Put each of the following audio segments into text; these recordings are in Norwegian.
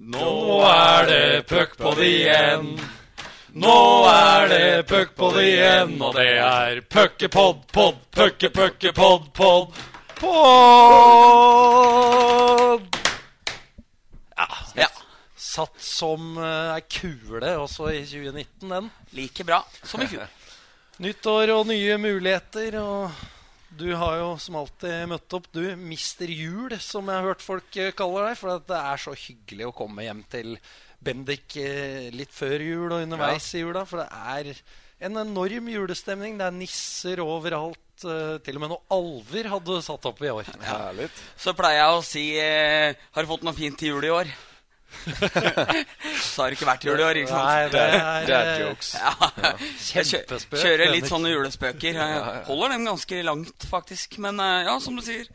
Nå er det puckpod igjen. Nå er det puckpod igjen, og det er puckepod, pod, pucke, pucke, pod, pod, pod. Ja, Ja. Satt som ei uh, kule også i 2019, den. Like bra som i fjor. Nyttår og nye muligheter. Og du har jo som alltid møtt opp, du, Mister Jul, som jeg har hørt folk eh, kaller deg. For det er så hyggelig å komme hjem til Bendik eh, litt før jul og underveis i jula. For det er en enorm julestemning. Det er nisser overalt. eh, Til og med noen alver hadde du satt opp i år. Ja. Så pleier jeg å si Har du fått noe fint til jul i år? Så har det ikke vært jul i år, ikke sant? Nei, det er Dad jokes. Ja. Kjempespøk, kjører litt sånne julespøker. Jeg holder dem ganske langt, faktisk. Men eh, ja, som du sier.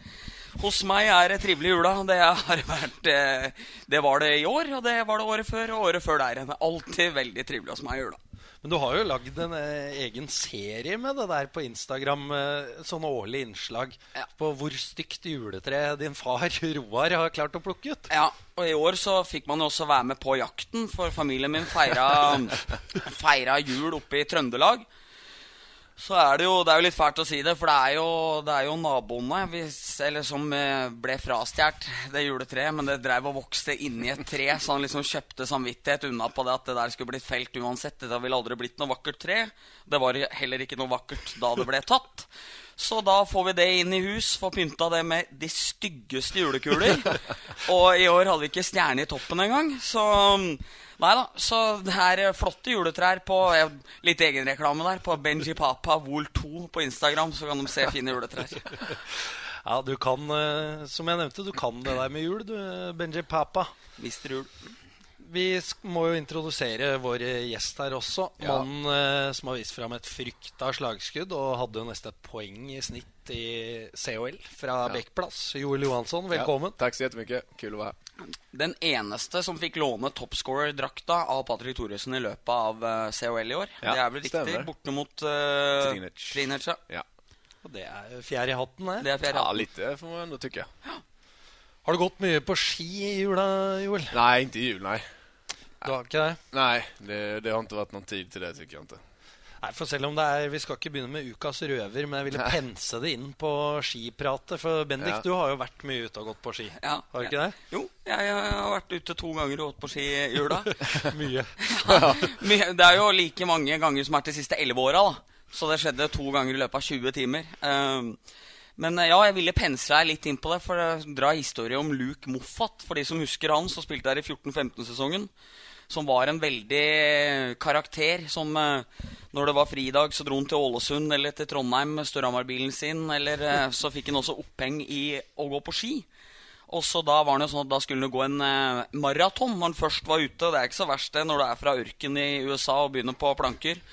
Hos meg er det trivelig i jula. Det har vært eh, Det var det i år, og det var det året før, og året før der. Det er alltid veldig trivelig hos meg i jula. Men du har jo lagd en eh, egen serie med det der på Instagram. Eh, sånne årlige innslag Ja. på hvor stygt juletre din far Roar har klart å plukke ut. Ja, og i år så fikk man jo også være med på jakten, for familien min feira, feira jul oppe i Trøndelag. Så er det jo Det er jo litt fælt å si det, for det er jo, det er jo naboene hvis, eller som eh, ble frastjålet det juletreet, men det drev og vokste inni et tre, så han liksom kjøpte samvittighet unna på det at det der skulle blitt felt uansett. Det ville aldri blitt noe vakkert tre. Det var heller ikke noe vakkert da det ble tatt. Så da får vi det inn i hus, får pynta det med de styggeste julekuler. Og i år hadde vi ikke stjerne i toppen engang, så Nei da. Så det er eh, flotte juletrær på Litt egenreklame der. På Benji Papa Wool 2 på Instagram, så kan de se fine juletrær. Ja, du kan, eh, som jeg nevnte, du kan det der med jul, du, Benji Papa. Mister jul. Vi må jo introdusere vår gjest her også. Ja. Mannen eh, som har vist fram et frykta slagskudd og hadde jo nesten et poeng i snitt i COL fra Bekkplass. Joel Johansson, velkommen. Ja, takk så jettemye. Kul å være här. Den eneste som fikk låne toppscorer-drakta av Patrick Thoresen i løpet av uh, COL i år. Ja, det er vel riktig? stemmer. Borte mot uh, Trinec. Trinec, ja. Ja. Og det er fjær i hatten, det. Det er fjerde. ja, litt, får man nå tykke. Ja. Har du gått mye på ski i jula, Joel? Nei, ikke i jul, nei. Du har ikke det? Nei, det, det har ikke vært noen tid til det tycker jeg inte. Nei, for selv om det er Vi skal ikke begynne med ukas røver, men jeg ville pense det inn på skipratet. For Bendik, Ja. du har jo vært mye ute og gått på ski. Ja, Har du ikke det? Jo, jeg, har vært ute to ganger og gått på ski i jula. Mye. ja, Det er jo like mange ganger som er til de siste elleve åra, da. Så det skjedde to ganger i løpet av 20 timer. Um, men eh, ja, jeg ville pense deg litt inn på det, for å dra historie om Luke Moffat. For de som husker han, så spilte jeg i 14-15-sesongen. Som var en veldig karakter som eh, Når det var fridag, så dro han til Ålesund eller til Trondheim med Storhamar-bilen sin. Eller eh, så fikk han også oppheng i å gå på ski. Og så da var det jo sånn at da skulle han gå en eh, maraton når han først var ute. Det er ikke så verst det når du er fra ørken i USA og begynner på planker.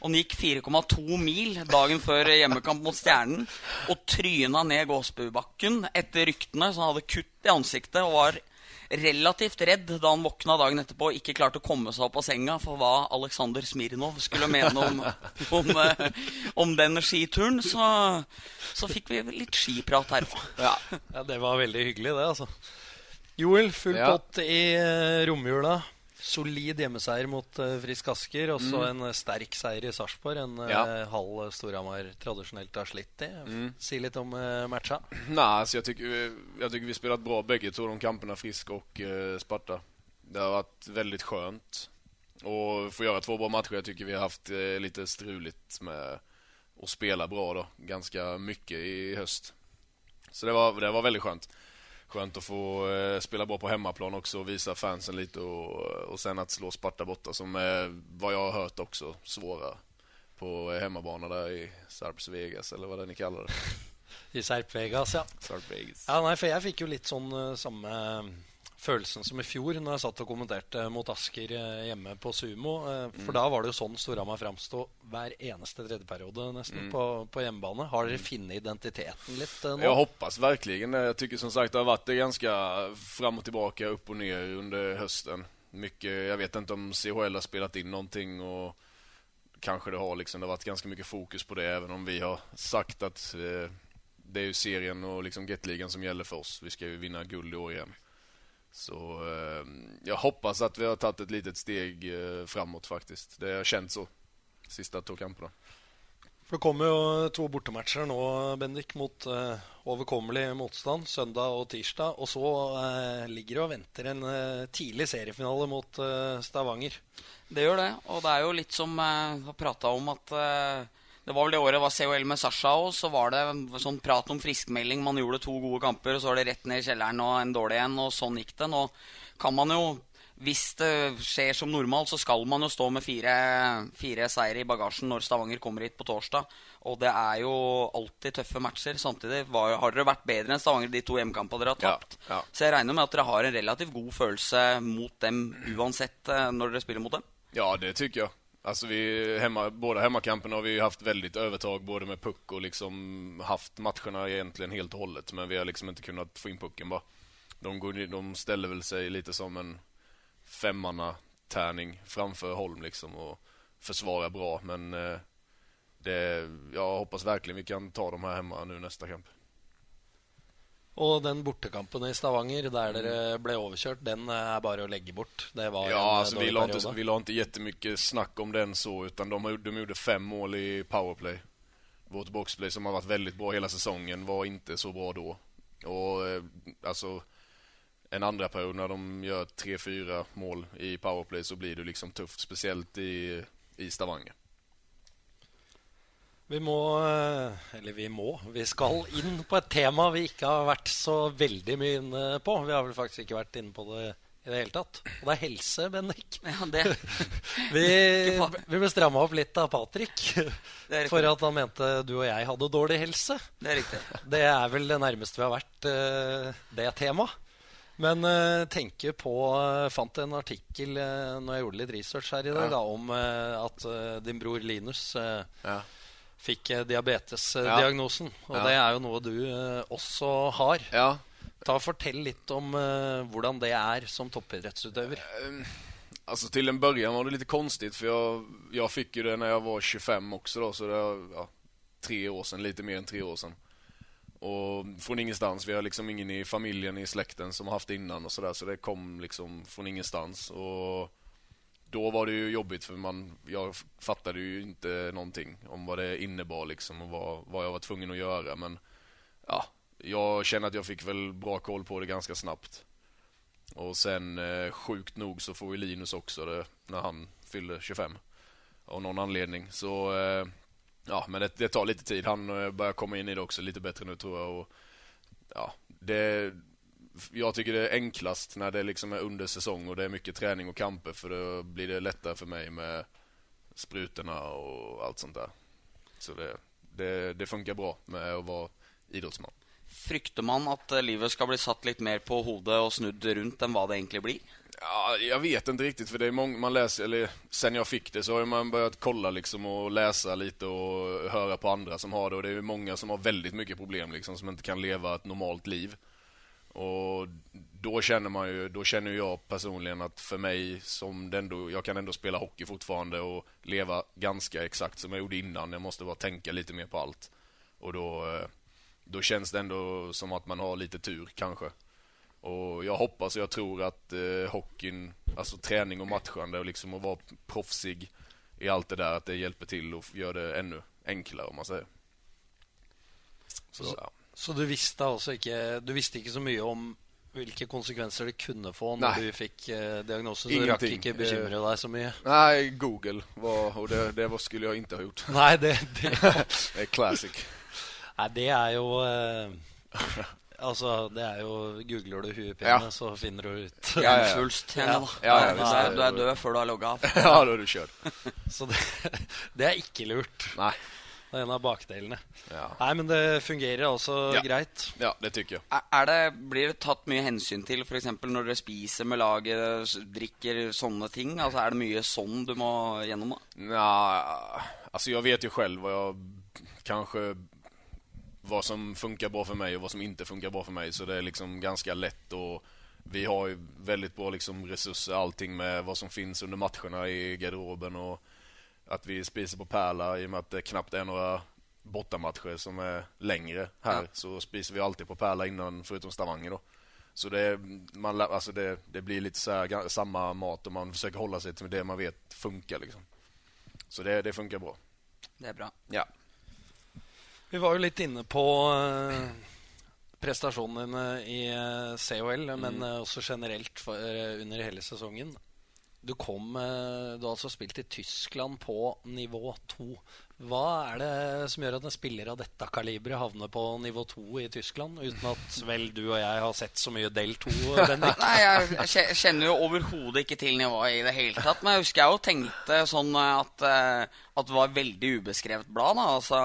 Og han gikk 4,2 mil dagen før hjemmekamp mot Stjernen. Og tryna ned Gåsbubakken etter ryktene, så han hadde kutt i ansiktet og var relativt redd da han våkna dagen etterpå og ikke klarte å komme seg opp av senga for hva Aleksandr Smirnov skulle mene om, om, eh, om den skituren. Så, så fikk vi litt skiprat her. Ja. Ja, det var veldig hyggelig, det, altså. Joel, full Ja. pott i eh, romjula. Solid hjemmeseier mot uh, Frisk Asker. Og så en eh, sterk seier i Sarpsborg. En ja. uh, halv eh, Storhamar tradisjonelt har slitt i. Si litt om uh, matcha. Nei, så jeg syns jag tycker vi spelat bra begge to de kampene, Frisk og uh, Sparta. Det har vært veldig skjønt å få gjøre to bra matcher. Jeg syns vi har hatt uh, litt struligt med å spille bra da, ganske mye i høst. Så det var, det var veldig skönt. Skönt att få eh, spela bra på hemmaplan också och visa fansen lite och, och sen att slå Sparta borta som är, vad jag har hört också, svåra på hemmabana där i Sarps Vegas eller vad det ni kallar det. I Sarp Vegas, ja. Sarp Vegas. Ja, nei, for jeg fikk jo litt sånn eh, samme følelsen som i fjor, når jeg satt og kommenterte mot Asker eh, hjemme på Sumo. For For da var det jo sånn Storhamar framsto hver eneste tredjeperiode nesten på, på hjemmebane. Har dere funnet identiteten litt eh, nå? Jeg hoppas verkligen Jeg Jag tycker som sagt det har vært ganske ganska fram og tilbake, opp og ned under høsten. Mycket, jeg vet ikke om CHL har spilt inn noe. och kanskje det har liksom. Det har vært ganske mye fokus på det even om vi har sagt at eh, det er jo serien og liksom Gateligaen som gjelder for oss. Vi skal jo vinne guld i år igen. Så eh, jag hoppas att vi har tagit ett litet steg eh, framåt faktiskt. Det har känts så sista to kampene. For Det kommer jo to bortematcher nå, Bendik, mot uh, overkommelig motstand. Søndag og tirsdag. Og så uh, ligger det og venter en uh, tidlig seriefinale mot eh, Stavanger. Det gjør det. Og det er jo litt som jeg har prata om at eh, Det var vel det året var COL med Sasha òg, så var det sånn prat om friskmelding. Man gjorde to gode kamper, og så var det rett ned i kjelleren og en dårlig en, og sånn gikk det. Nå kan man jo hvis det skjer som normalt, så skal man jo stå med fire, fire seire i bagasjen når Stavanger kommer hit på torsdag. Og det er jo alltid tøffe matcher. Samtidig var, har dere vært bedre enn Stavanger de to hjemmekampene dere har tapt. Ja, ja. Så jeg regner med at dere har en relativt god følelse mot dem uansett eh, når dere spiller mot dem. Ja, det syns jag. Alltså vi hemma, båda hemmakamperna har vi haft väldigt övertag både med puck och liksom haft matcherna egentligen helt och hållet. Men vi har liksom inte kunnat få in pucken bara. De, går, de ställer väl sig lite som en femmanna tärning framför Holm liksom och försvarar bra. Men eh, det, jag hoppas verkligen vi kan ta de här hemma nu nästa kamp. Og den bortekampen i Stavanger der dere ble overkjørt, den er bare å legge bort. Det var Ja, en alltså vi dårlig la, inte, periode. vi la ikke jettemye snakk om den så, utan de, de gjorde fem mål i powerplay. Vårt boxplay som har vært veldig bra hele sesongen, var ikke så bra da. Og altså en andra period när de gör tre, fyra mål i powerplay så blir det liksom tufft, speciellt i, i Stavanger. Vi må eh, Eller vi må. Vi skal inn på et tema vi ikke har vært så veldig mye inne på. Vi har vel faktisk ikke vært inne på det i det hele tatt. Og det er helse, Bendik. Ja, det, Vi, vi ble stramma opp litt av Patrick for at han mente du og jeg hadde dårlig helse. det er riktig. Det er vel det nærmeste vi har vært eh, det temaet. Men uh, tenker på uh, Fant en artikkel uh, når jeg gjorde litt research her i dag, Ja. da, om uh, at din bror Linus Ja. Fikk diabetesdiagnosen. Og det er jo noe du eh, også har. Ja, Ta og Fortell litt om eh, hvordan det er som toppidrettsutøver. Alltså till en början var det lite konstigt för jag, jag fick ju det när jag var 25 också då, så det var ja, tre år sedan, lite mer än tre år sedan. Och från ingenstans, vi har liksom ingen i familjen, i släkten som har haft det innan och sådär, så det kom liksom från ingenstans. Och då var det ju jobbigt för man, jag fattade ju inte någonting om vad det innebar liksom och vad, vad jag var tvungen att göra. Men ja, jag känner att jag fick väl bra koll på det ganska snabbt. Och sen eh, sjukt nog så får ju Linus också det när han fyller 25. Av någon anledning. Så eh, ja, men det, det tar lite tid. Han eh, börjar komma in i det också lite bättre nu tror jag. Och, ja, det, jag tycker det är enklast när det liksom är under säsong och det är mycket träning och kamper för då blir det lättare för mig med sprutorna och allt sånt där. Så det, det, det funkar bra med att vara idrottsman. Frykter man at eh, livet skal bli satt litt mer på hodet og snudd rundt enn hva det egentlig blir? Ja, jag vet inte riktigt för det är många, man läser, eller sen jag fick det så har man börjat kolla liksom och läsa lite och höra på andra som har det och det är ju många som har väldigt mycket problem liksom som inte kan leva ett normalt liv. Och då känner man ju, då känner jag personligen att för mig som den då, jag kan ändå spela hockey fortfarande och leva ganska exakt som jag gjorde innan. Jag måste bara tänka lite mer på allt. Och då, eh, då känns det ändå som att man har lite tur kanske. Och jag hoppas och jag tror att eh, hockeyn, alltså träning och matchande och liksom att vara proffsig i allt det där, att det hjälper till och gör det ännu enklare om man säger. Så, ja. Så du visste altså ikke Du visste ikke så mye om hvilke konsekvenser det kunne få når Nei. du fikk eh, diagnose? Så du rakk ikke bekymre deg så mye? Nei, Google var, og det, det var, skulle jeg ikke ha gjort. Nei, det, det, Det er classic. nei, det er jo eh, Altså, det er jo Googler du huepine, Ja. så finner du ut. Ja, ja, ja. Svulst, Ja. da. Ja, ja, du, er, du død før du har logga av. ja, da er du kjørt. Så det, det er ikke lurt. Nej. Det er en av bakdelene. Ja. Nei, men det fungerer altså Ja. greit. ja, det tykker jeg. Er- det, blir det tatt mye hensyn til f.eks. når dere spiser med laget, drikker sånne ting? Altså Er det mye sånn du må gjennom? da? Nja, altså jeg vet jo selv hva jeg kanskje hva som funker bra for meg, og hva som ikke funker bra for meg. så det er liksom ganske lett å vi har jo veldig bra liksom ressurser, allting med hva som finnes under matchene i garderoben och att vi spiser på Pärla i och med att det knappt är några bortamatcher som är längre här Ja. så spiser vi alltid på Pärla innan förutom Stavanger då. Så det, man, alltså det, det blir lite så här, samma mat och man försöker hålla sig till det man vet funkar. Liksom. Så det, det funkar bra. Det er bra. Ja. Vi var jo litt inne på eh, prestasjonene dine i eh, COL, men eh, også generelt for, under hele sesongen. Du kom eh, Du har altså spilt i Tyskland på nivå 2. Hva er det som gjør at en spiller av dette kaliberet havner på nivå 2 i Tyskland, uten at vel du og jeg har sett så mye del 2, Bendik? Nei, jeg kjenner jo overhodet ikke til nivået i det hele tatt. Men jeg husker jeg jo tenkte sånn at, eh, at det var veldig ubeskrevet blad. Da. Altså,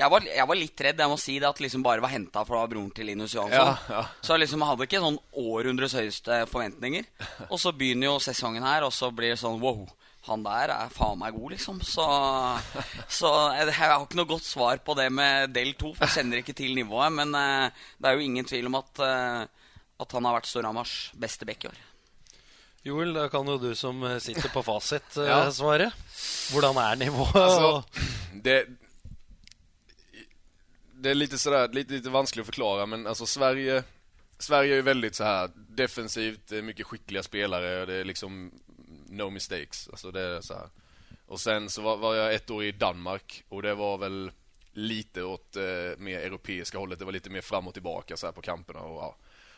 jeg, var, jeg var litt redd, jeg må si det, at liksom bare var henta fra broren til Linus Johansson. Ja, ja. Så jeg liksom hadde ikke sånn århundres høyeste forventninger. Og så begynner jo sesongen her, og så blir det sånn wow. Han der er faen meg god, liksom. Så, så jeg, jeg har ikke noe godt svar på det med del to. For jeg kjenner ikke til nivået. Men uh, det er jo ingen tvil om at, uh, at han har vært Storhamars beste back i år. Joel, da kan jo du som sitter på fasit, uh, Ja. svare. Hvordan er nivået? Altså, det, det er litt, sådär, litt, litt vanskelig å forklare, men altså Sverige Sverige är ju väldigt så här defensivt, mycket skickliga spelare och det är liksom no mistakes. Alltså det är så här. Och sen så var, var jag ett år i Danmark och det var väl lite åt eh, mer europeiska hållet. Det var lite mer fram och tillbaka så här på kamperna och ja.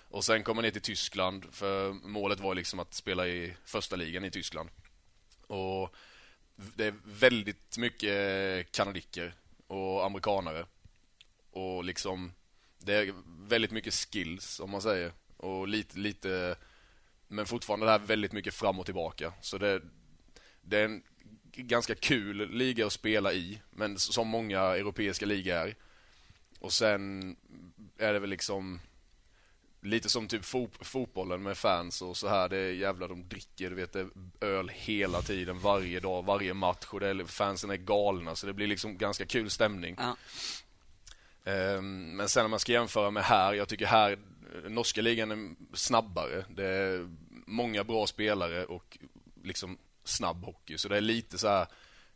Och sen kom jag ner till Tyskland för målet var liksom att spela i första ligan i Tyskland. Och det är väldigt mycket kanadiker och amerikanare. Och liksom det är väldigt mycket skills om man säger. Och lite, lite men fortfarande det här väldigt mycket fram och tillbaka. Så det, det är en ganska kul liga att spela i, men som många europeiska ligor är. Och sen är det väl liksom lite som typ fot fotbollen med fans och så här. Det är jävla de dricker, du vet, öl hela tiden, varje dag, varje match och det är, fansen är galna så det blir liksom ganska kul stämning. Ja. Um, Men sen om man ska jämföra med här, jag tycker här norska ligan är snabbare. Det är många bra spelare och liksom snabb hockey. Så det är lite så här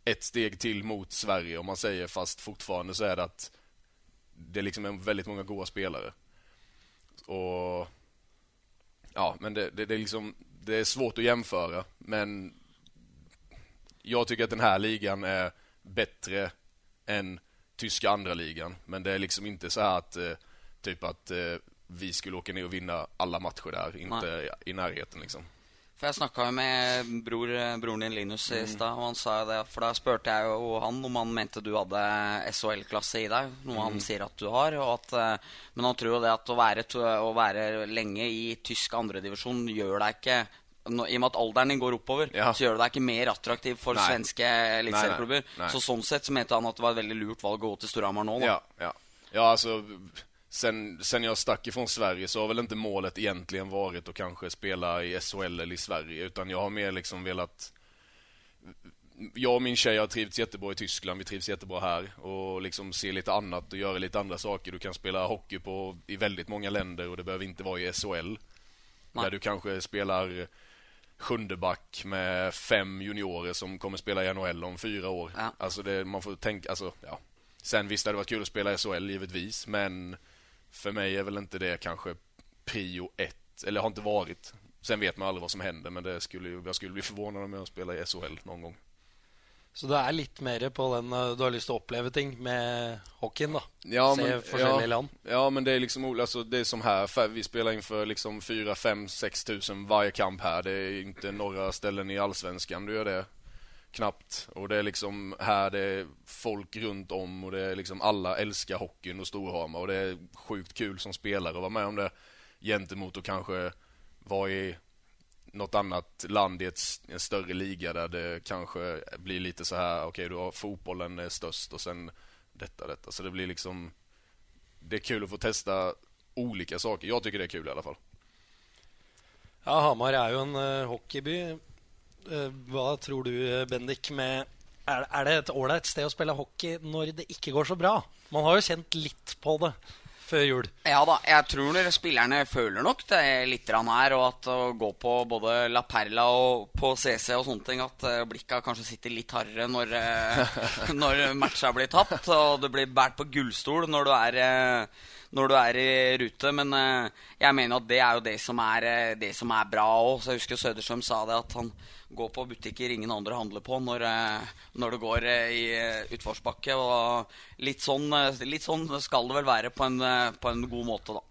ett steg till mot Sverige om man säger fast fortfarande så är det att det liksom är väldigt många goda spelare. Och ja, men det, det, det är liksom det är svårt att jämföra men jag tycker att den här ligan är bättre än tyska andra ligan. Men det är liksom inte så att eh, typ att eh, vi skulle åka ner och vinna alla matcher där. Inte i närheten liksom. For jeg snakka med bror, broren din Linus i stad, og han sa det. For da spurte jeg jo han om han mente du hadde SHL-klasse i deg, noe han sier at du har. Og at, eh, men han tror jo det at å være, å være lenge i tysk andredivisjon gjør deg ikke I og med at alderen din går oppover, Ja. så gjør det deg ikke mer attraktiv for Nei. svenske eliteserieklubber. Så sånn sett så mente han at det var et veldig lurt valg å gå til Storhamar nå. Da. Ja, ja. Ja, alltså sen, sen jag stack ifrån Sverige så har väl inte målet egentligen varit att kanske spela i SHL eller i Sverige utan jag har mer liksom velat jag och min tjej har trivts jättebra i Tyskland, vi trivs jättebra här och liksom se lite annat och göra lite andra saker. Du kan spela hockey på, i väldigt många länder och det behöver inte vara i SHL. Nej. Där du kanske spelar sjunde back med fem juniorer som kommer spela i NHL om fyra år. Ja. Alltså det, man får tänka, alltså ja. Sen visst hade det varit kul att spela i SHL givetvis, men för mig är väl inte det kanske prio ett, eller har inte varit. Sen vet man aldrig vad som händer, men det skulle, jag skulle bli förvånad om jag spelar i SHL någon gång. Så det er litt mer på den eh, du har lyst til å oppleve ting med hockeyen, da. Ja, Se men, forskjellige ja, land. ja, men det är liksom alltså, det är som här, Vi vi spelar inför liksom 4, 5, 6 tusen varje kamp här. Det är inte några ställen i allsvenskan du gör det. Knappt. Och det är liksom här det är folk runt om och det är liksom alla älskar hockeyn och Storhamar och det är sjukt kul som spelare att vara med om det gentemot att kanske vara i något annat land i ett, en större liga där det kanske blir lite så här, okej du har fotbollen är störst och sen detta, detta. Så det blir liksom Det är kul att få testa olika saker. Jag tycker det är kul i alla fall. Ja, Hamar er jo en uh, hockeyby. Eh, hva tror du, Bendik, med er, er det et ålreit sted å spille hockey når det ikke går så bra? Man har jo kjent litt på det før jul. Ja da, jeg tror spillerne føler nok det litt her. Og at å gå på både La Perla og på CC og sånne ting, at eh, blikka kanskje sitter litt hardere når, eh, når matcha blir tatt. Og du blir båret på gullstol når du er, når du er i rute. Men eh, jeg mener at det er jo det som er, eh, det som er bra òg. Så jeg husker Søderstrøm sa det, at han går på butikker ingen andre handler på når, eh, når det går i utforsbakke. Og litt sånn, litt sånn skal det vel være på en, på en god måte, da.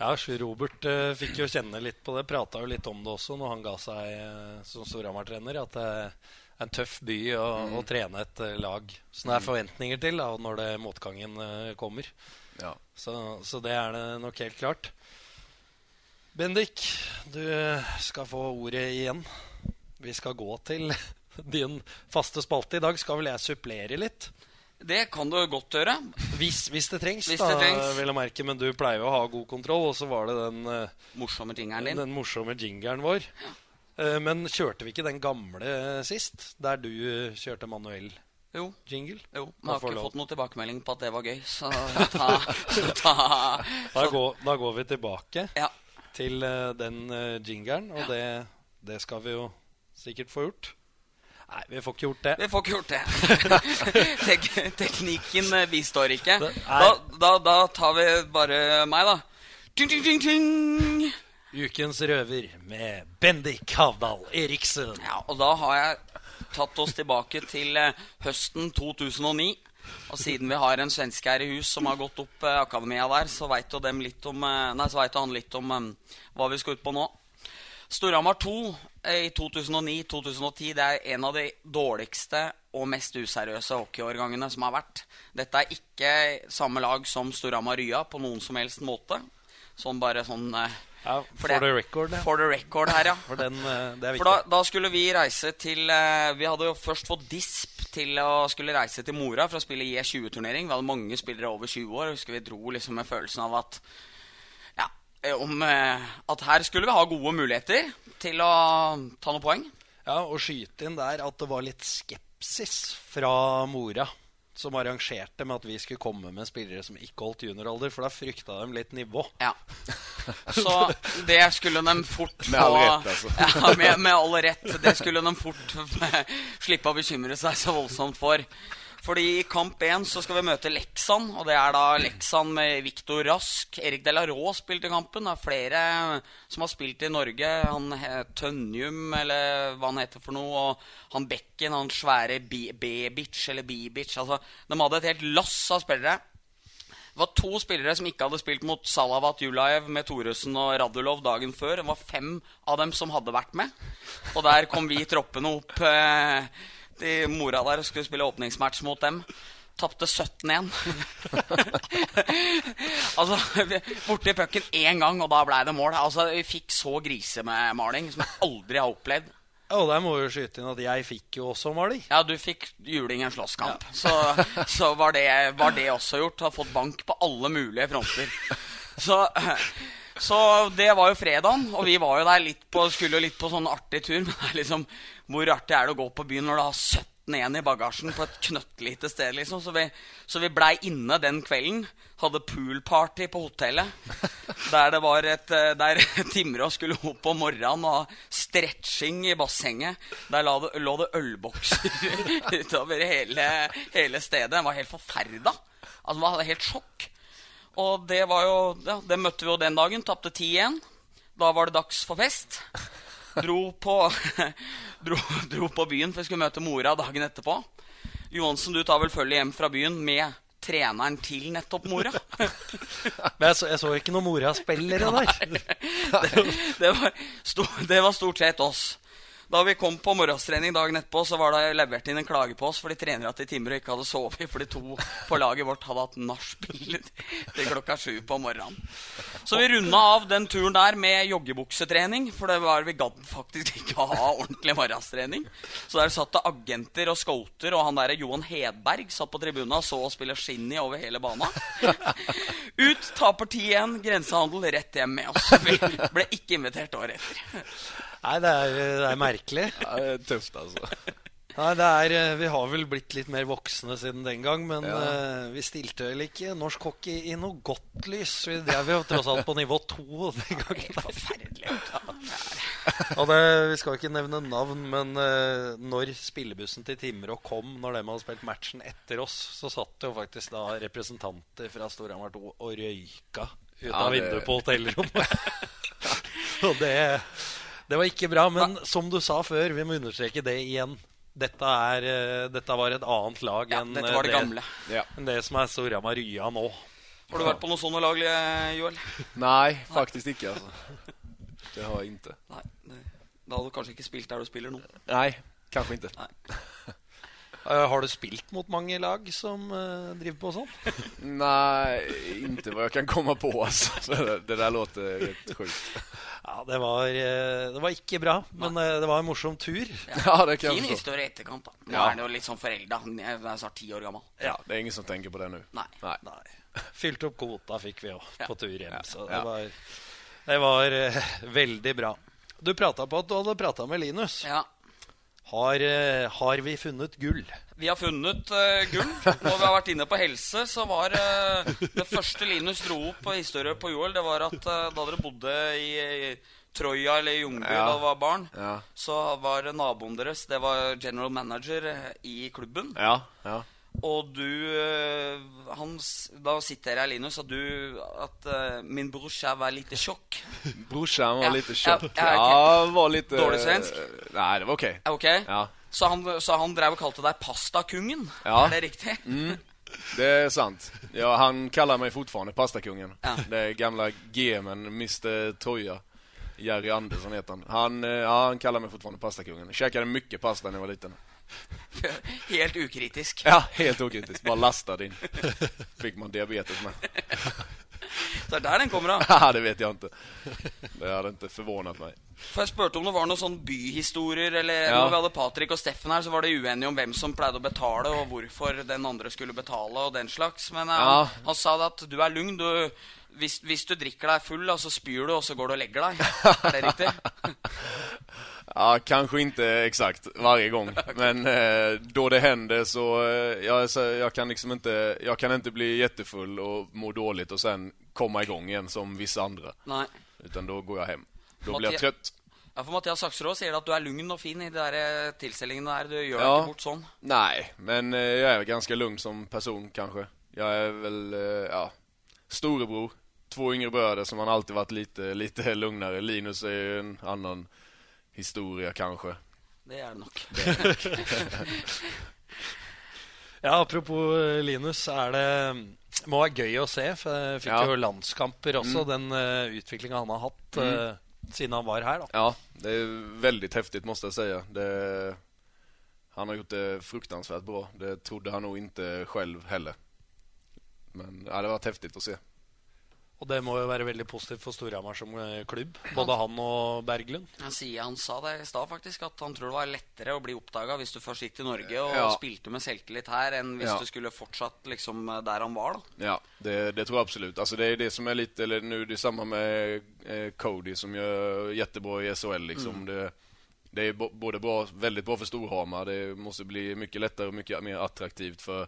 Ja, Robert eh, fikk jo kjenne litt på det. Prata jo litt om det også når han ga seg eh, som Storhamar-trener. At det er en tøff by å, å trene et lag som det er forventninger til da, når det motgangen eh, kommer. Ja. Så, så det er det nok helt klart. Bendik, du eh, skal få ordet igjen. Vi skal gå til din faste spalte. I dag skal vel jeg supplere litt. Det kan du godt gjøre. Hvis, hvis det trengs, Hvis da, det trengs. vil jeg merke. Men du pleier jo å ha god kontroll, og så var det den eh, Morsomme jingeren din. den morsomme jingeren vår. Ja. Men kjørte vi ikke den gamle sist, der du eh, kjørte manuell Jo. jingle? Jo, men har ikke lov. fått noen tilbakemelding på at det var gøy, så ta, ta Da går, da går vi tilbake Ja. til uh, den uh, jingeren, og det, det skal vi jo sikkert få gjort. Nei, vi får ikke gjort det. Vi får ikke gjort det. Tek teknikken eh, bistår ikke. Da, da, da tar vi bare meg, da. Ting, ting, ting, ting. Ukens røver med Bendik Havdal Eriksen. Ja, og da har jeg tatt oss tilbake til eh, høsten 2009. Og siden vi har en svenske her i hus som har gått opp eh, akademia der, så veit jo, litt om, eh, nei, så vet han litt om hva vi skal ut på nå. Storhamar 2 eh, i 2009-2010 det er en av de dårligste og mest useriøse hockeyårgangene som har vært. Dette er ikke samme lag som Storhamar Rya på noen som helst måte. Sånn bare sånn eh, Ja, For for det- the record, ja. for the record her, ja. For den, eh, det er For da, da skulle vi reise til eh, Vi hadde jo først fått disp til å skulle reise til Mora for å spille J20-turnering. Vi hadde mange spillere over 20 år. Husker Vi dro liksom med følelsen av at Ja, eh, om At her skulle vi ha gode muligheter til å ta noen poeng. Ja, og skyte inn der at det var litt skepsis fra Mora, som arrangerte med at vi skulle komme med spillere som ikke holdt junioralder, for da frykta de litt nivå. Ja. Så det skulle de fort få Med all rett, altså. Ja, med, med all rett. Det skulle de fort slippe å bekymre seg så voldsomt for. Fordi i kamp 1 så skal vi møte Leksan, og det er da Leksan med Viktor Rask. Erik Delarå spilte kampen. Det er flere som har spilt i Norge. Han Tønjum, eller hva han heter for noe. Og han Bekken, han svære B-bitch, eller Bibic. Altså, de hadde et helt lass av spillere. Det var to spillere som ikke hadde spilt mot Salavat Julajev med Thoresen og Radulov dagen før. Det var fem av dem som hadde vært med. Og der kom vi troppene opp eh, til mora der og skulle spille åpningsmatch mot dem. Tapte 17-1. altså, borti pucken én gang, og da ble det mål. Altså, Vi fikk så grisemaling som jeg aldri har opplevd. Ja, og der må vi jo skyte inn at jeg fikk jo også maling. Ja, du fikk juling en slåsskamp. Så, så var, det, var det også gjort. Har fått bank på alle mulige fronter. Så, så det var jo fredagen, og vi var jo der litt på, skulle jo litt på sånn artig tur. Men det er liksom, hvor artig er det å gå på byen når du har 17 igjen i bagasjen på et knøttlite sted, liksom? Så vi, så vi blei inne den kvelden. Hadde poolparty på hotellet. Der det var et eh, Der Timrå skulle opp om morgenen og ha stretching i bassenget. Der lå det, lå det ølbokser utover hele, hele stedet. Den var helt forferda. Altså, man hadde helt sjokk. Og det var jo ja, Det møtte vi jo den dagen. Tapte 10 igjen. Da var det dags for fest. Dro på, dro, dro på byen, for jeg skulle møte mora dagen etterpå. Johansen, du tar vel følge hjem fra byen med treneren til nettopp mora? Men jeg så, jeg så ikke noen Mora-spillere der. det, det, var, det var stort sett oss. Da vi kom på morgenstrening dagen etterpå, så var det levert inn en klage på oss fordi trenere til og ikke hadde sovet fordi to på laget vårt hadde hatt nachspiel til klokka sju på morgenen. Så vi runda av den turen der med joggebuksetrening, for det var, vi gadd faktisk ikke ha ordentlig morgenstrening. Så der satt det agenter og scouter, og han der Johan Hedberg satt på tribunen og så oss spille skinny over hele bana. Ut, taper 10-1, grensehandel, rett hjem med oss. Vi ble ikke invitert året etter. Nei, det er, det er merkelig. Ja, det er tøft, altså. Nei, det er, eh, Vi har vel blitt litt mer voksne siden den gang, men Ja. uh, vi stilte vel ikke norsk hockey i noe godt lys. Vi drev jo tross alt på nivå to den gangen. Forferdelig. Ja, det er- Og det, vi skal ikke nevne navn, men uh, når spillebussen til Timrå kom, når de hadde spilt matchen etter oss, så satt jo faktisk da representanter fra Storhamar 2 og røyka ut Ja, av det- vinduet på hotellrommet. og det, det var ikke bra. Men som du sa før, vi må understreke det igjen. Dette, er, eh, dette var et annet lag Ja, enn dette var det eh, gamle. Ja. enn det som er Storhamar Rya nå. Har du vært på noe sånt lag, eh, Joel? Nei, faktisk ikke. altså Det har jeg ikke. Nei. det- Da hadde du kanskje ikke spilt der du spiller nå. Nei, kanskje ikke. Eh, har du spilt mot mange lag som eh, driver på sånn? Nei, ikke hva jeg kan komme på Altså. Det, der låter litt sjukt. Ja, det var, eh, det var ikke bra, men eh, det var en morsom tur. Ja, det kan Fin historie i etterkant. da Nå Ja. er det jo litt sånn forelda. Jeg er snart ti år gammel. Ja, det er ingen som tenker på det nå. Nei. Nei. Nei. Fylte opp kvota fikk vi òg Ja. på tur hjem, Ja. så det Ja. var, det var eh, veldig bra. Du prata på at du hadde prata med Linus. Ja. Har, eh, har vi funnet gull? Vi har funnet uh, gull. Når vi har vært inne på helse, så var uh, det første Linus dro opp på historie på Joel, det var at uh, da dere bodde i, i Troja eller i Jungby Ja. da dere var barn, Ja. så var naboen deres Det var general manager i klubben. Ja, ja. Og du eh, Da sitter jeg, Linus, at du At uh, min brorsa var lite tjokk. Brorsan var Ja, litt ja, sjokk. ja, Ja, var litt Dårlig svensk? Nei, det var ok. Ok? Ja. Så, han, så han drev og kalte deg pastakungen? Ja. Er det riktig? Det er sant. Ja, han kaller meg fortfarande pastakungen. Ja. Det gamle GMen, Mr Toya. Jerry Andersson heter han. Han, eh, ja, han kaller meg fortfarande pastakungen. Käkade mycket pasta da jeg var liten. Helt ukritisk. Ja, helt ukritisk Bare lastade inn. Fikk man diabetes med. Det er der den kommer av. Ja, det vet jeg ikke. Det hadde ikke forvånet meg. For jeg spurte om det var noen sånn byhistorier, eller Ja. når vi hadde Patrick og Steffen her, så var de uenige om hvem som pleide å betale, og hvorfor den andre skulle betale, og den slags. Men eh, Ja. han, han sa det at du er lugn. Du, hvis, hvis du drikker deg full, og så spyr du, og så går du og legger deg. Er det riktig? Ja, kanskje ikke exakt hver gang Men eh, da det hender, så, eh, jag, så jag kan liksom ikke Jeg kan ikke bli kjempefull og må dårlig og så sen i gang igjen som visse andre. Nei. Utan da går jeg hjem. Da blir jeg trøtt. Ja, for Mathias Saksrud sier at du er lugn og fin i de der eh, tilstelningene der. Du gjør deg Ja. ikke bort sånn. Nei, men eh, er ganske ganska lugn som person kanskje. Jeg er vel ja, storebror. Två yngre bröder som han alltid varit lite, lite lugnare. Linus är ju en annan historia kanske. Det er det nok. Ja, Apropos eh, Linus, er det må være gøy å se. For jeg fikk Ja. jo landskamper også, den uh, utviklinga han har hatt eh, siden han var her. da Ja, det är väldigt häftigt måste jag säga. Det, han har gjort det fruktansvärt bra. Det trodde han nog inte själv heller. Men ja, det har vært häftigt att se. Og det må jo være veldig positivt for Storhamar som eh, klubb. Både han og Berglund. Han sier han sa det i stad, faktisk, at han tror det var lettere å bli oppdaga hvis du først gikk til Norge og Ja. spilte med selvtillit her, enn hvis Ja. du skulle fortsatt liksom der han var. da Ja, det, det tror jeg absolutt. Altså, det er det som er litt eller nå det samme med eh, Cody som gjør jättebra i SHL liksom. Det, det er både bra, veldig bra for Storhamar. Det må bli mye lettere og mye mer attraktivt for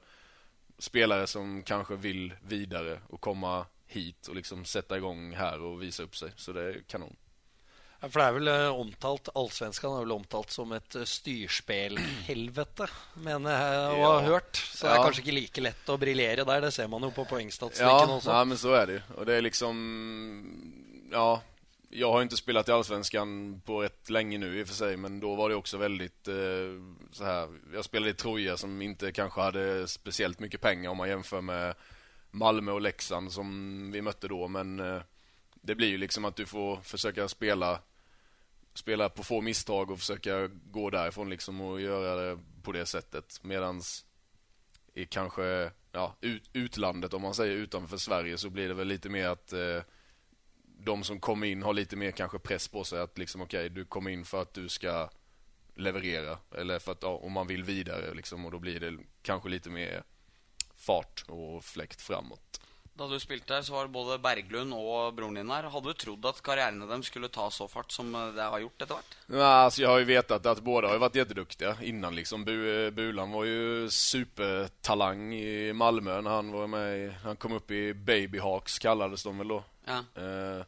spelare som kanskje vil videre og komma hit og liksom sette i gang her og vise opp seg. Så det er kanon. Ja, For det er vel eh, omtalt Allsvenskan er vel omtalt som et eh, styrspelhelvete, mener jeg å ha hørt. Så det er Ja. kanskje ikke like lett å briljere der. Det ser man jo på poengstatistikken Ja, også. ja, men så er det jo. Og det er liksom, ja, Jeg har ikke spilt i Allsvenskan på rett lenge nå i og for seg, men da var det også veldig eh, så her, Jeg spilte i Troja som ikke kanskje hadde spesielt mye penger, om man jämför med Malmö och Leksand som vi mötte då, men eh, det blir ju liksom att du får försöka spela spela på få misstag och försöka gå därifrån liksom och göra det på det sättet. Medans i kanske ja, ut, utlandet, om man säger utanför Sverige, så blir det väl lite mer att eh, de som kommer in har lite mer kanske press på sig att liksom okej, du kommer in för att du ska leverera eller för att ja, om man vill vidare liksom och då blir det kanske lite mer fart og flekt framåt. Da du spilte her, så var både Berglund og broren din her. Hadde du trodd at karriärene dem skulle ta så fart som eh, det har gjort etter hvert? Nei, altså Jeg har jo vetat at både har jo vært kjempedyktige innan liksom. Bu, Bulan var jo supertalang i Malmö når han var med han kom opp i Babyhawks kallades de vel da. Ja. Eh,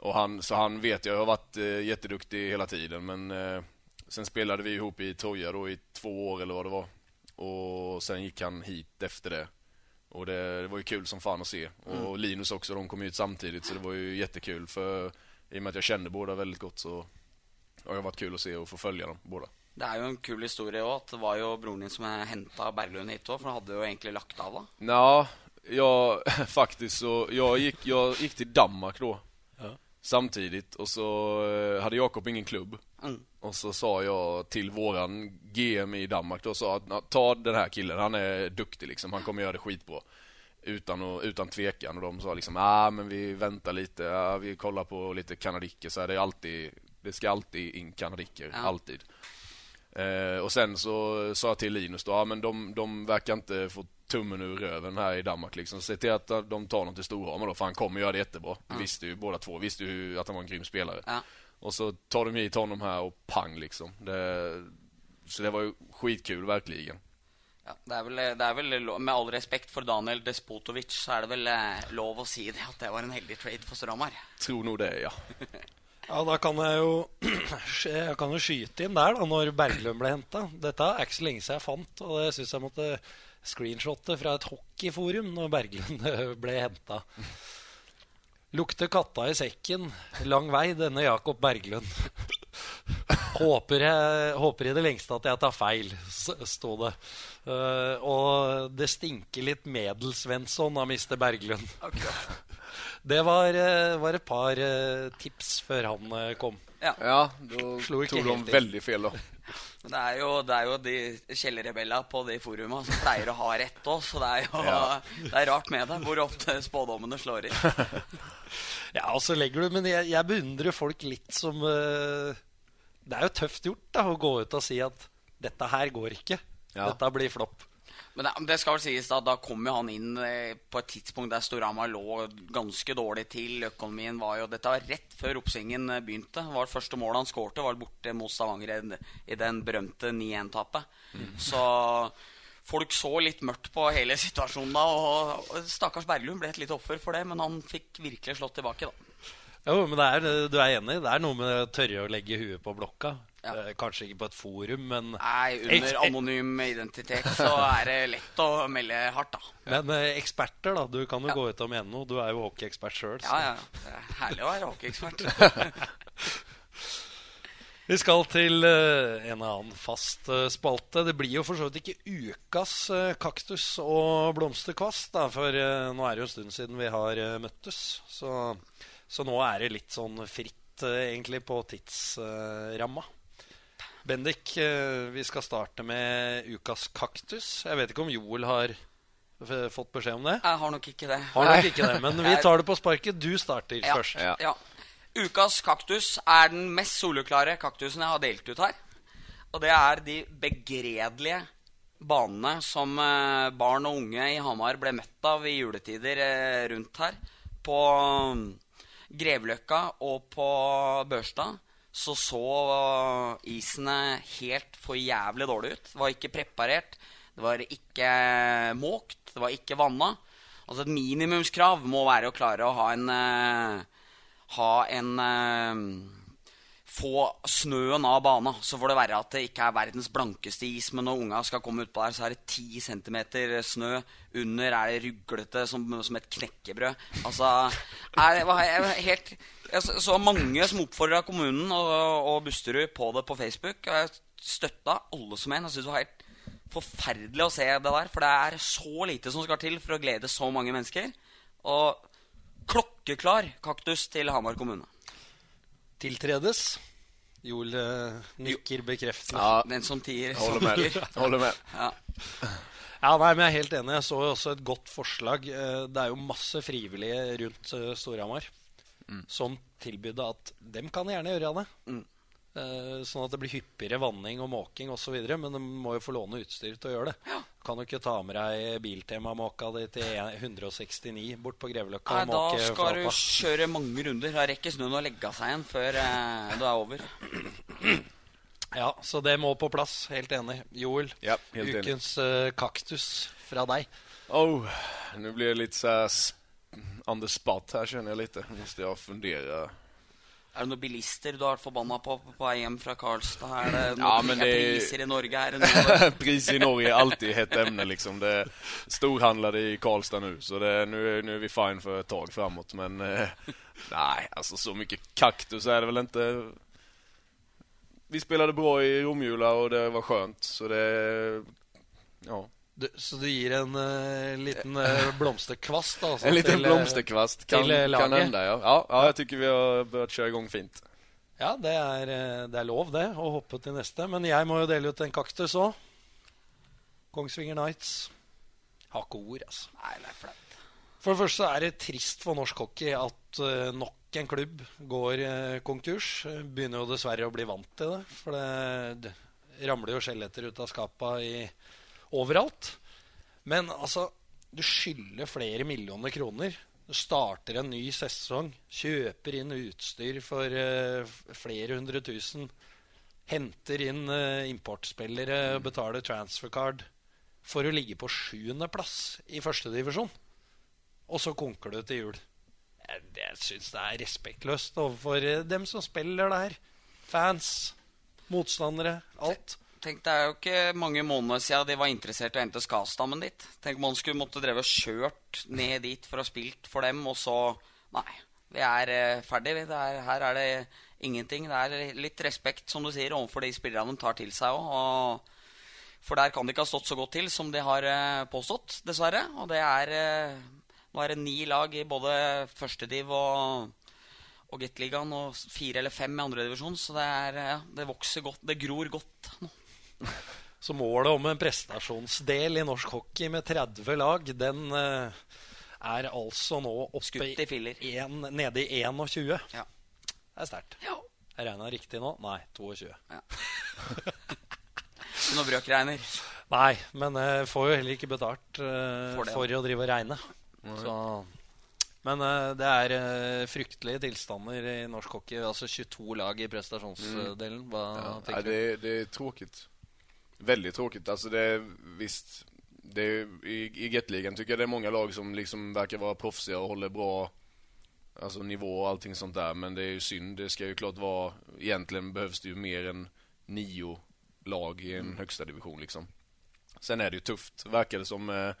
og han, så han vet jeg har vært eh, hele tiden men eh, sen spelade vi ihop i Troja då i två år eller hva det var. Och sen gick han hit efter det. Och det, det var ju kul som fan att se. Och Linus också, de kom ut samtidigt så det var ju jättekul för i och med att jag kände båda väldigt gott så har det varit kul att se och få följa dem båda. Det er jo en kul historie òg. Det var jo broren din som henta Berglund hit òg, for han hadde jo egentlig lagt av da. Ja, jag faktiskt så jag gick, jag gick till Danmark då. Samtidigt och så eh, hade Jakob ingen klubb. Mm. Och så sa jag till våran GM i Danmark då sa att ta den här killen, han är duktig liksom, han kommer göra det skitbra. Utan, och, utan tvekan och de sa liksom ah men vi väntar lite, ah, vi kollar på lite kanadiker så här, det är alltid Det ska alltid in kanadiker, Ja. alltid. Eh, och sen så sa jag till Linus då, ja men de, de verkar inte få tummen ur röven här i Danmark liksom. Se till att de tar något till Storhamar då, för han kommer göra det jättebra. Mm. visste ju båda två, visste ju att han var en grym spelare. Ja. Och så tar de hit honom här och pang liksom. Det, så det var ju skitkul verkligen. Ja, det er, vel, det er vel Med all respekt for Daniel Despotovic, så er det vel eh, lov å si det at det var en heldig trade for Storhamar. Tror nog det, ja. Ja, da kan jeg jo Jeg kan jo skyte inn der, da, når Berglund ble henta. Dette er ikke så lenge siden jeg fant, og det syns jeg måtte screenshotte fra et hockeyforum når Berglund ble henta. Lukter katta i sekken, lang vei, denne Jakob Berglund. Håper, jeg, håper i det lengste at jeg tar feil, sto det. Uh, og det stinker litt Medelsvensson av Mr. Berglund. Det var, eh, var et par eh, tips før han eh, kom. Ja, du ikke tog de veldig feil, da. Men det er jo, det er jo de kjellerrebella på de foruma som pleier å ha rett òg, så det er jo Ja. det er rart med det, hvor ofte spådommene slår inn. Ja, og så legger du Men jeg, jeg beundrer folk litt som uh, Det er jo tøft gjort da å gå ut og si at dette her går ikke. Ja. Dette blir flopp. Men det, det skal vel sies da, da kom jo han inn eh, på et tidspunkt der Storhamar lå ganske dårlig til. Økonomien var jo Dette var rett før oppsvingen eh, begynte. Det var det første målet han skårte, var borte mot Stavanger i, den berømte 9-1-tapet. Så folk så litt mørkt på hele situasjonen da. Og, stakkars Berglund ble et lite offer for det, men han fikk virkelig slått tilbake, da. Jo, men det er, du er enig? Det er noe med å tørre å legge huet på blokka. Ja. Eh, kanskje ikke på et forum, men Nei, under anonym identitet så er det lett å melde hardt, da. Men eh, eksperter, da. Du kan jo Ja. gå ut og mene noe. Du er jo hockeyekspert sjøl. Ja, ja. Det er herlig å være hockeyekspert. Vi skal til eh, en annen fast eh, spalte. Det blir jo for så vidt ikke ukas kaktus og blomsterkvast, da, for nå er det jo en stund siden vi har møttes. Så, så nå er det litt sånn fritt, egentlig, på tidsramma. Bendik, eh, vi skal starte med ukas kaktus. Jeg vet ikke om Joel har fått beskjed om det. Jeg har nok ikke det. Har nok ikke det, men vi tar det på sparket. Du starter Ja, først. Ja. ja. Ukas kaktus er den mest soleklare kaktusen jeg har delt ut her. Og det er de begredelige banene som eh, barn og unge i Hamar ble møtt av i juletider eh, rundt her. På mm, Grevløkka og på Børstad så så isene helt for jævlig dårlig ut. Det var ikke preparert, det var ikke måkt, det var ikke vanna. Altså Et minimumskrav må være å klare å ha en eh, ha en eh, Få snøen av bana. Så får det være at det ikke er verdens blankeste is, men når unga skal komme utpå der, så er det 10 centimeter snø. Under er det ruglete som, som et knekkebrød. Altså er, det helt Jeg så- så mange som oppfordra kommunen og, og Busterud på det på Facebook. Og jeg støtta alle som en. Jeg synes det var helt forferdelig å se det der. For det er så lite som skal til for å glede så mange mennesker. Og klokkeklar kaktus til Hamar kommune. Tiltredes. Joel eh, nikker bekreftende. Ja, Den som tier, holder håller med. snakker. Med. Ja. Ja, nei, men Jeg er helt enig. Jeg så jo også et godt forslag. Eh, Det er jo masse frivillige rundt eh, Storhamar som tilbydde at dem kan gjerne gjøre det. Mm. Eh, Sånn at det blir hyppigere vanning og måking osv. Men de må jo få låne utstyr til å gjøre det. Ja. Kan du ikke ta med deg Biltema-måka di til 169 bort på Greveløkka Nei, og da skal du kjøre mange runder. Da rekker snøen å legge seg igjen før eh, det er over. Ja, så det må på plass. Helt enig. Joel, Ja, helt ukens eh, kaktus fra deg. Oh, nå blir det litt sp- on the spot här känner jag lite. Måste jag fundera Er det noen bilister du har vært forbanna på på vei hjem fra Karlstad? Er det Ja, noen men er det- priser i Norge? Er det noe Pris i Norge er alltid hett emne, liksom. Det storhandlade i Karlstad nu, så nå nu, er vi fine for et tag framåt. Men eh, nej, alltså så mye kaktus er det vel ikke. Vi spilte bra i Romjula og det var skjønt, så det... Ja. Du, så du gir en uh, liten uh, blomsterkvast altså, En liten til, eh, blomsterkvast kan, til eh, kan laget. ja. ja. Ja, jeg tycker vi har kjøre i gang fint. Ja, det er, det er lov, det, å hoppe til neste. Men jeg må jo dele ut en kaktus òg. Kongsvinger Nights. Har ikke ord, altså. Nei, det er flaut. For det første er det trist for norsk hockey at uh, nok en klubb går uh, konkurs. Begynner jo dessverre å bli vant til det. For det, det ramler jo skjeletter ut av skapa i, overalt. Men altså, du skylder flere millioner kroner. Du starter en ny sesong, kjøper inn utstyr for uh, flere hundre tusen. Henter inn uh, importspillere, betaler transfer card. For å ligge på sjuendeplass i førstedivisjon og så konker du til jul. Jeg, jeg syns det er respektløst overfor eh, dem som spiller der. Fans, motstandere, alt. Tenk, Det er jo ikke mange måneder siden de var interessert i å hente Skastammen dit. Tenk om man skulle måtte drevet og kjørt ned dit for å ha spilt for dem, og så Nei, vi er eh, ferdig. Er, her er det ingenting. Det er litt respekt, som du sier, overfor de spillerne de tar til seg òg. For der kan det ikke ha stått så godt til som de har eh, påstått, dessverre. Og det er eh, Nå er det ni lag i både førstediv og og Gateligaen og fire eller fem i andredivisjon. Så det, er, ja, det vokser godt. Det gror godt nå. Så målet om en prestasjonsdel i norsk hockey med 30 lag, den eh, er altså nå oppe i filler. en, nede i 21. Ja. Det er sterkt. Ja. Jeg regna riktig nå? Nei, 22. Noe brøkregner. Nei, men jeg får jo heller ikke betalt uh, For det, for å drive og regne. Så, men uh, det er uh, fryktelige tilstander i norsk hockey. Altså 22 lag i prestasjonsdelen. Hva Ja, tenker du? det, det er tråkigt. Väldigt tråkigt. Alltså det visst, det är, i, i Gateligan tycker jag det är många lag som liksom verkar vara proffsiga och håller bra alltså nivå och allting sånt där. Men det är ju synd. Det ska ju klart vara, egentligen behövs det ju mer än nio lag i en högsta division liksom. Sen är det ju tufft, verkar det som eh,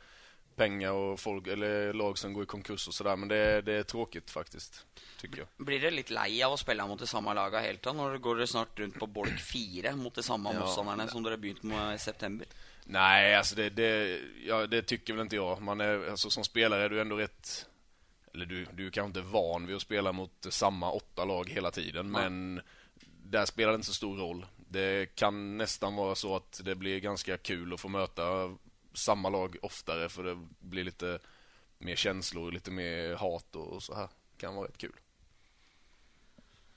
pengar och folk, eller lag som går i konkurs och sådär. Men det, det är tråkigt faktiskt, tycker jag. Blir dere litt lei av å spille mot de samme lagene hele tida? Når går dere snart rundt på bolk fire mot de samme Ja. motstanderne som dere begynte med i september? Nej, alltså det, det, ja, det tycker väl inte jag. Man är, alltså som spelare är du ändå rätt... Eller du, du är kanske inte van vid att spela mot samma åtta lag hela tiden, ja. men där spelar det inte så stor roll. Det kan nästan vara så att det blir ganska kul att få möta samma lag oftare, för det blir lite mer känslor, lite mer hat och så här. kan vara rätt kul.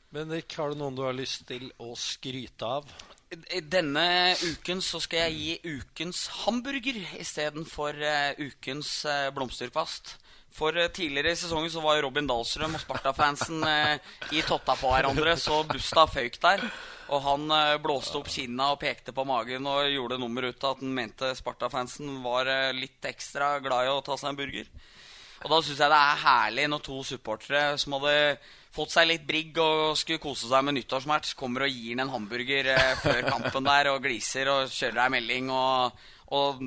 Men Nick, har du noen du har lyst til å skryte av? I Denne uken så skal jeg gi ukens hamburger istedenfor uh, ukens uh, blomsterkvast. For eh, tidligere i sesongen så var Robin Dahlstrøm og Sparta-fansen eh, i totta på hverandre, så busta føyk der. Og han eh, blåste opp kinna og pekte på magen og gjorde nummer ut av at han mente Sparta-fansen var eh, litt ekstra glad i å ta seg en burger. Og da syns jeg det er herlig når to supportere som hadde fått seg litt brigg og skulle kose seg med nyttårsmatch, kommer og gir han en hamburger eh, før kampen der og gliser og kjører ei melding. Og, og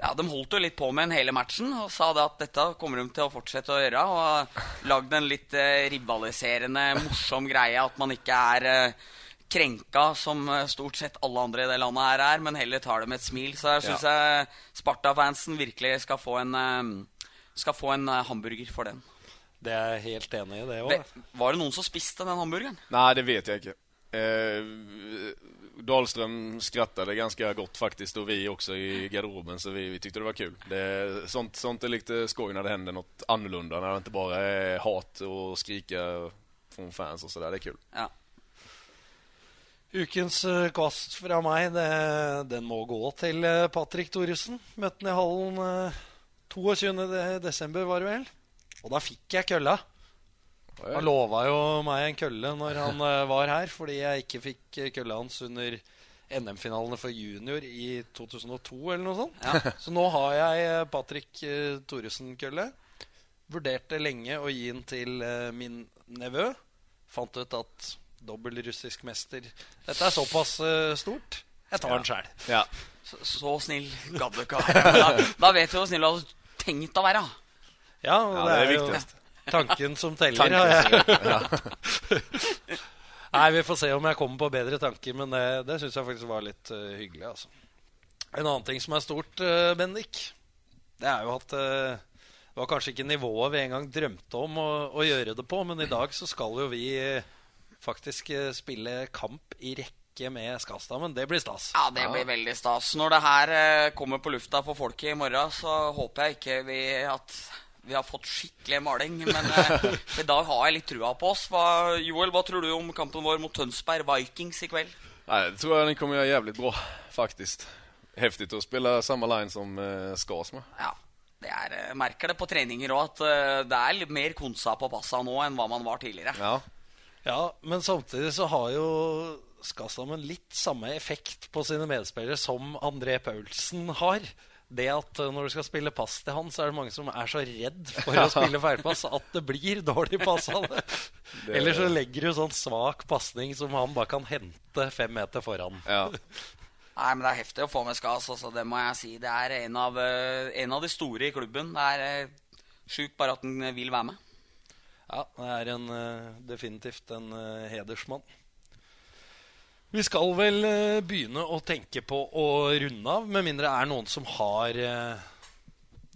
ja, De holdt jo litt på med den hele matchen og sa det at dette kommer de til å fortsette å gjøre. Og lagd en litt eh, rivaliserende, morsom greie. At man ikke er eh, krenka som eh, stort sett alle andre i det landet her er, men heller tar det med et smil. Så jeg syns jeg Sparta-fansen virkelig skal få en, eh, skal få en eh, hamburger for den. Det er jeg helt enig i, det òg. Var det noen som spiste den hamburgeren? Nei, det vet jeg ikke. Eh, Dahlström skrattade ganska gott faktiskt och vi också i garderoben så vi, vi tyckte det var kul. Det, sånt, sånt är lite skoj när det händer något annorlunda, när det inte bara är hat och skrika från fans och sådär. Det är kul. Ja. Ukens kast kvast fra meg, det, den må gå til Patrik Patrick Thoresen. Møtte han i hallen eh, 22. de- desember, var det vel. Og da fikk jeg kølla. Han lova jo meg en kølle når han eh, var her, fordi jeg ikke fikk eh, kølla hans under NM-finalene for junior i 2002 eller noe sånt. Ja. Så nå har jeg eh, Patrick Thoresen-kølle. Vurderte lenge å gi den til min nevø, fant ut at dobbel russisk mester Dette er såpass stort. Jeg tar den sjæl. Ja. Så, så snill gadd du ikke være. Da, vet du hvor snill du hadde tenkt å være. Ja, det, det er jo viktigst. Tanken som teller. Tanken ja. Nei, Vi får se om jeg kommer på bedre tanker, men det, det syns jeg faktisk var litt uh, hyggelig. altså. En annen ting som er stort, uh, Bendik, det er jo at uh, det var kanskje ikke nivået vi en gang drømte om å, å gjøre det på, men i dag så skal jo vi faktisk spille kamp i rekke med Skastammen. Det blir stas. Ja, det blir veldig stas. Når det her kommer på lufta for folket i morgen, så håper jeg ikke vi at vi har fått skikkelig maling. Men eh, i dag har jeg litt trua på oss. Hva, Joel, hva tror du om kampen vår mot Tønsberg Vikings i kveld? Nei, det tror jeg den kommer gjøre jævlig bra faktisk. Heftig å spille samme line som eh, Skars med. Ja, det er, jeg merker det på treninger òg, at eh, det er litt mer konsa på passa nå enn hva man var tidligere. Ja. Ja, men samtidig så har jo Skastammen litt samme effekt på sine medspillere som André Paulsen har. Det at eh, når du skal spille pass til han, så er det mange som er så redd for å spille feilpass at det blir dårlig pass av det. Eller så legger du sånn svak pasning som han bare kan hente fem meter foran. Ja. Nei, men Det er heftig å få med Skas. Altså, det må jeg si. Det er en av, eh, en av de store i klubben. Det er uh, sjukt bare at han vil være med. Ja, det er en, eh, definitivt en eh, hedersmann. Vi skal vel eh, begynne å tenke på å runde av, med mindre det er noen som har uh,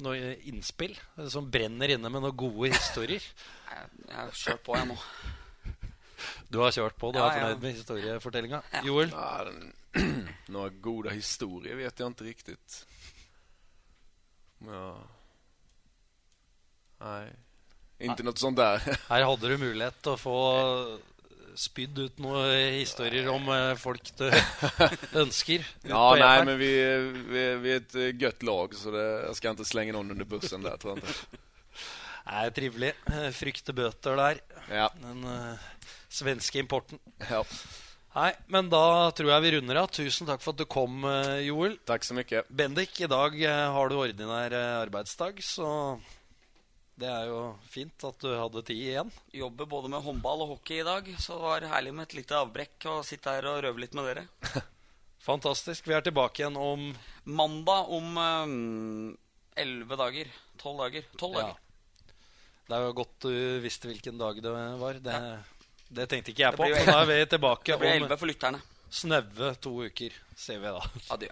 noe innspill, eh, som brenner inne med noen gode historier. Jeg, jeg kjørt på, jeg nå. Du har kjørt på, du Ja, er ja. fornøyd med historiefortellinga. Ja. Joel? Ja, gode historier vet jeg ikke riktig. Ja. Nei Inte noe sånt der. Her hadde du mulighet til å få spydd ut noen historier om eh, folk du ønsker. Ja, nei, men vi, vi, vi er et godt lag så det, jeg skal ikke slenge noen under bussen der. tror jeg inte. Det er trivelig. Eh, Frykte bøter der. Ja. Den uh, svenske importen. ja. Nei, men da tror jeg vi runder av. Tusen takk for at du kom, Joel. Takk så mye. Bendik, i dag har du ordinær arbeidsdag, så det er jo fint at du hadde tid igjen. Jobber både med håndball og hockey i dag, så det var herlig med et lite avbrekk og sitte her og røve litt med dere. Fantastisk. Vi er tilbake igjen om Mandag om elleve dager. Tolv dager. Tolv Ja. dager. Det er jo godt du visste hvilken dag det var. Det, det tenkte ikke jeg på. Men da er vi tilbake om snaue to uker, ser vi da. Adjø.